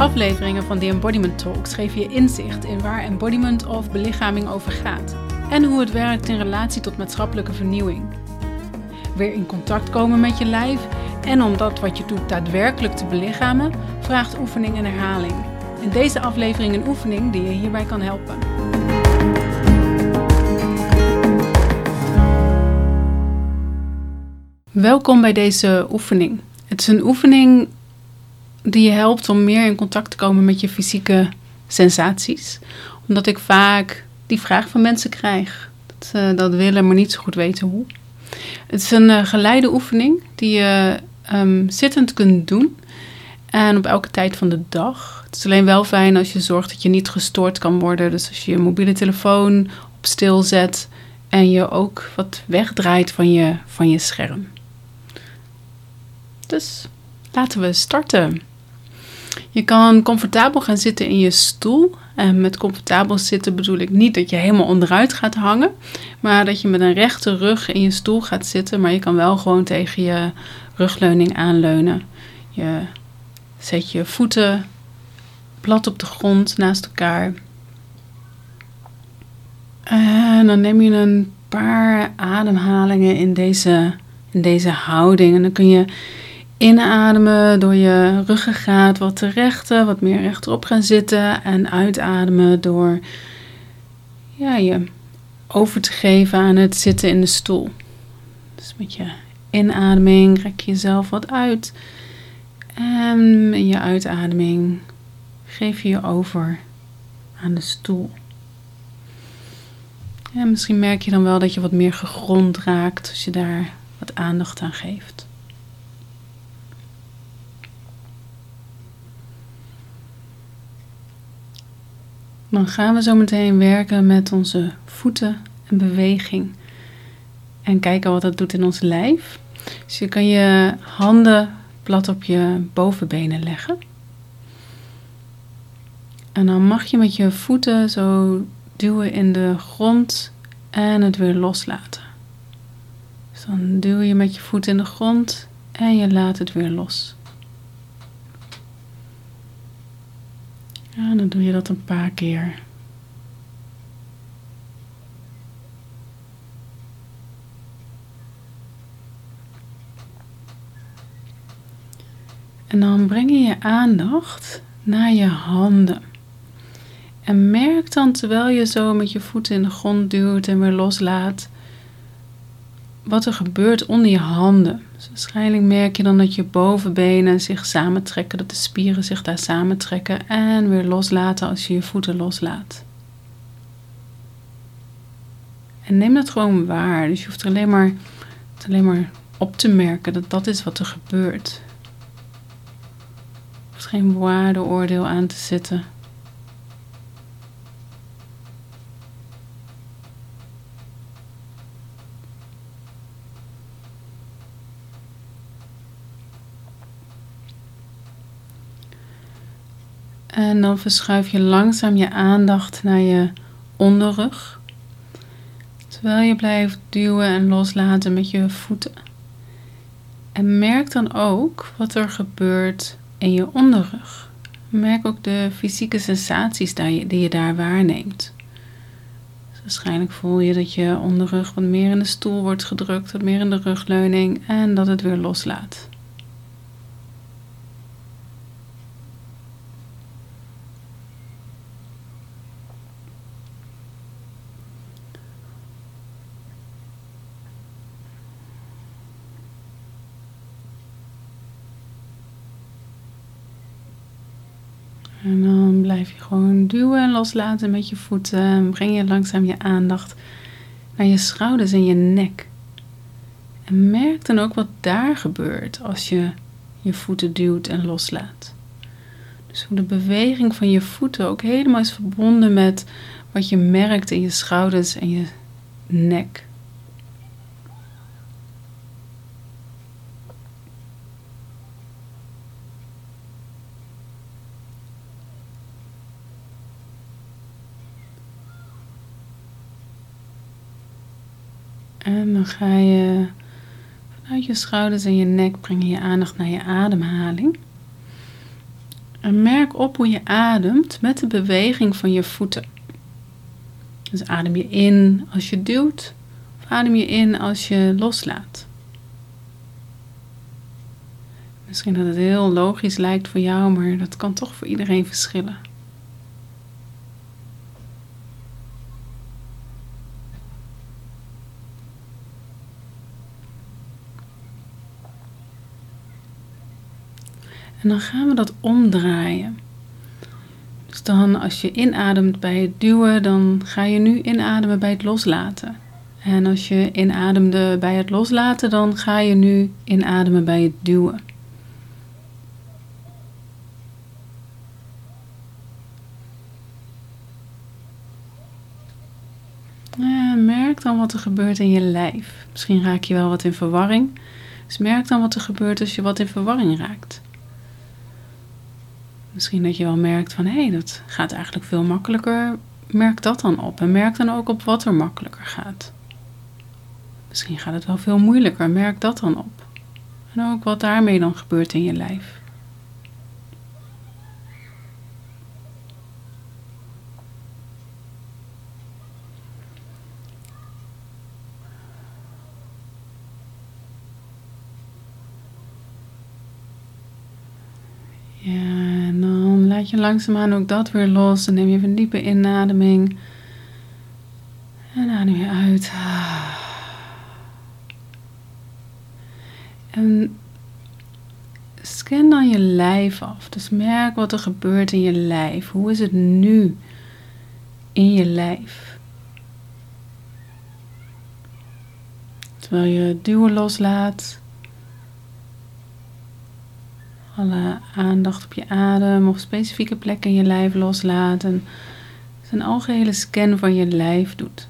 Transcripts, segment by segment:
afleveringen van The Embodiment Talks geven je inzicht in waar embodiment of belichaming over gaat en hoe het werkt in relatie tot maatschappelijke vernieuwing. Weer in contact komen met je lijf en om dat wat je doet daadwerkelijk te belichamen, vraagt oefening en herhaling. In deze aflevering een oefening die je hierbij kan helpen. Welkom bij deze oefening. Het is een oefening die je helpt om meer in contact te komen met je fysieke sensaties. Omdat ik vaak die vraag van mensen krijg. Dat ze dat willen, maar niet zo goed weten hoe. Het is een uh, geleide oefening die je um, zittend kunt doen. En op elke tijd van de dag. Het is alleen wel fijn als je zorgt dat je niet gestoord kan worden. Dus als je je mobiele telefoon op stil zet en je ook wat wegdraait van je, van je scherm. Dus laten we starten. Je kan comfortabel gaan zitten in je stoel. En met comfortabel zitten bedoel ik niet dat je helemaal onderuit gaat hangen, maar dat je met een rechte rug in je stoel gaat zitten. Maar je kan wel gewoon tegen je rugleuning aanleunen. Je zet je voeten plat op de grond naast elkaar. En dan neem je een paar ademhalingen in deze, in deze houding. En dan kun je Inademen door je ruggengraat wat te rechten, wat meer rechterop gaan zitten. En uitademen door ja, je over te geven aan het zitten in de stoel. Dus met je inademing rek je jezelf wat uit. En in je uitademing geef je je over aan de stoel. En misschien merk je dan wel dat je wat meer gegrond raakt als je daar wat aandacht aan geeft. Dan gaan we zo meteen werken met onze voeten en beweging. En kijken wat dat doet in ons lijf. Dus je kan je handen plat op je bovenbenen leggen. En dan mag je met je voeten zo duwen in de grond en het weer loslaten. Dus dan duw je met je voet in de grond en je laat het weer los. Ja, dan doe je dat een paar keer. En dan breng je je aandacht naar je handen. En merk dan terwijl je zo met je voeten in de grond duwt en weer loslaat, wat er gebeurt onder je handen. Dus waarschijnlijk merk je dan dat je bovenbenen zich samentrekken, dat de spieren zich daar samentrekken en weer loslaten als je je voeten loslaat. En neem dat gewoon waar. Dus je hoeft er alleen maar, alleen maar op te merken dat dat is wat er gebeurt. Je hoeft geen waardeoordeel aan te zetten. En dan verschuif je langzaam je aandacht naar je onderrug. Terwijl je blijft duwen en loslaten met je voeten. En merk dan ook wat er gebeurt in je onderrug. Merk ook de fysieke sensaties die je daar waarneemt. Dus waarschijnlijk voel je dat je onderrug wat meer in de stoel wordt gedrukt, wat meer in de rugleuning en dat het weer loslaat. En dan blijf je gewoon duwen en loslaten met je voeten. Breng je langzaam je aandacht naar je schouders en je nek. En merk dan ook wat daar gebeurt als je je voeten duwt en loslaat. Dus hoe de beweging van je voeten ook helemaal is verbonden met wat je merkt in je schouders en je nek. En dan ga je vanuit je schouders en je nek breng je aandacht naar je ademhaling. En merk op hoe je ademt met de beweging van je voeten. Dus adem je in als je duwt, of adem je in als je loslaat. Misschien dat het heel logisch lijkt voor jou, maar dat kan toch voor iedereen verschillen. En dan gaan we dat omdraaien. Dus dan als je inademt bij het duwen, dan ga je nu inademen bij het loslaten. En als je inademde bij het loslaten, dan ga je nu inademen bij het duwen. En merk dan wat er gebeurt in je lijf. Misschien raak je wel wat in verwarring. Dus merk dan wat er gebeurt als je wat in verwarring raakt. Misschien dat je wel merkt van hé, hey, dat gaat eigenlijk veel makkelijker. Merk dat dan op en merk dan ook op wat er makkelijker gaat. Misschien gaat het wel veel moeilijker, merk dat dan op. En ook wat daarmee dan gebeurt in je lijf. Laat je langzaamaan ook dat weer los. En neem je een diepe inademing. En adem je uit. En scan dan je lijf af. Dus merk wat er gebeurt in je lijf. Hoe is het nu in je lijf? Terwijl je duwen loslaat alle aandacht op je adem of specifieke plekken in je lijf loslaten. Dus een algehele scan van je lijf doet.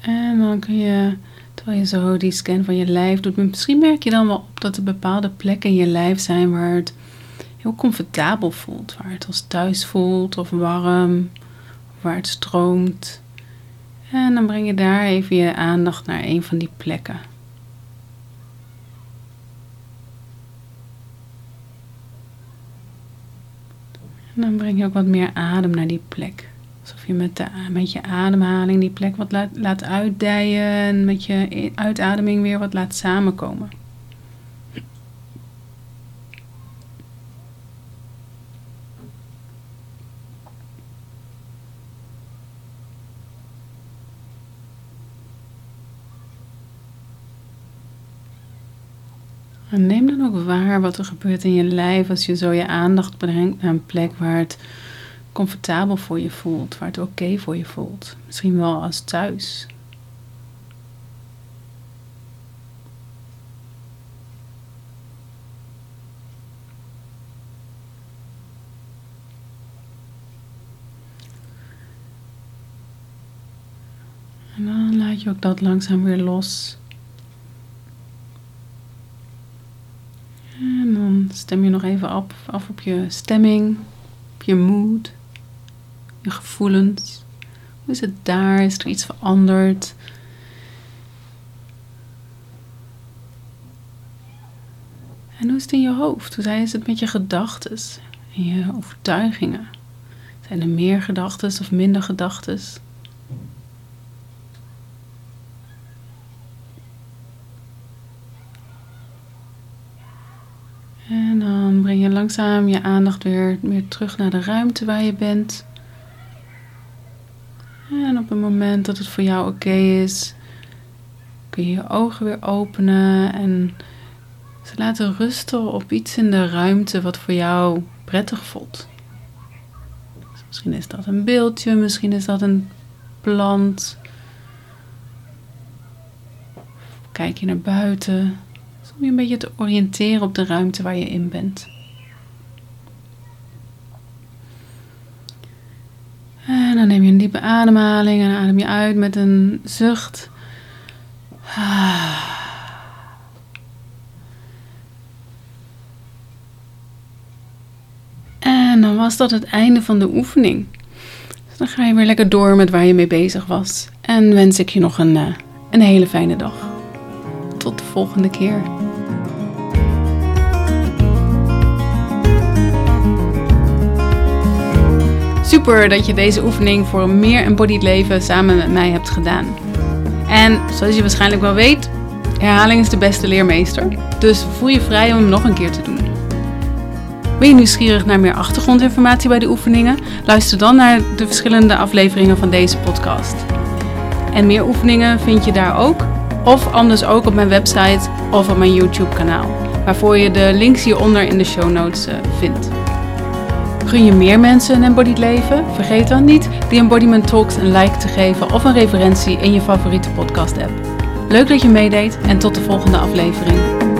En dan kun je, terwijl je zo die scan van je lijf doet, misschien merk je dan wel op dat er bepaalde plekken in je lijf zijn waar het heel comfortabel voelt, waar het als thuis voelt of warm waar het stroomt. En dan breng je daar even je aandacht naar een van die plekken. En dan breng je ook wat meer adem naar die plek. Alsof je met, de, met je ademhaling die plek wat laat, laat uitdijen en met je uitademing weer wat laat samenkomen. En neem dan ook waar wat er gebeurt in je lijf als je zo je aandacht brengt naar een plek waar het comfortabel voor je voelt, waar het oké voor je voelt. Misschien wel als thuis. En dan laat je ook dat langzaam weer los. Stem je nog even af, af op je stemming, op je mood, je gevoelens. Hoe is het daar? Is er iets veranderd? En hoe is het in je hoofd? Hoe is het met je gedachten en je overtuigingen? Zijn er meer gedachten of minder gedachten? Breng je langzaam je aandacht weer, weer terug naar de ruimte waar je bent. En op het moment dat het voor jou oké is, kun je je ogen weer openen en ze laten rusten op iets in de ruimte wat voor jou prettig voelt. Dus misschien is dat een beeldje, misschien is dat een plant. Kijk je naar buiten, om je een beetje te oriënteren op de ruimte waar je in bent. En dan neem je een diepe ademhaling en adem je uit met een zucht. En dan was dat het einde van de oefening. Dus dan ga je weer lekker door met waar je mee bezig was. En wens ik je nog een, eh, een hele fijne dag. Tot de volgende keer. Super dat je deze oefening voor een meer embodied leven samen met mij hebt gedaan. En zoals je waarschijnlijk wel weet, herhaling is de beste leermeester. Dus voel je vrij om hem nog een keer te doen. Ben je nieuwsgierig naar meer achtergrondinformatie bij de oefeningen? Luister dan naar de verschillende afleveringen van deze podcast. En meer oefeningen vind je daar ook, of anders ook op mijn website of op mijn YouTube kanaal, waarvoor je de links hieronder in de show notes uh, vindt. Gun je meer mensen een embodied leven? Vergeet dan niet die Embodiment Talks een like te geven of een referentie in je favoriete podcast app. Leuk dat je meedeed en tot de volgende aflevering.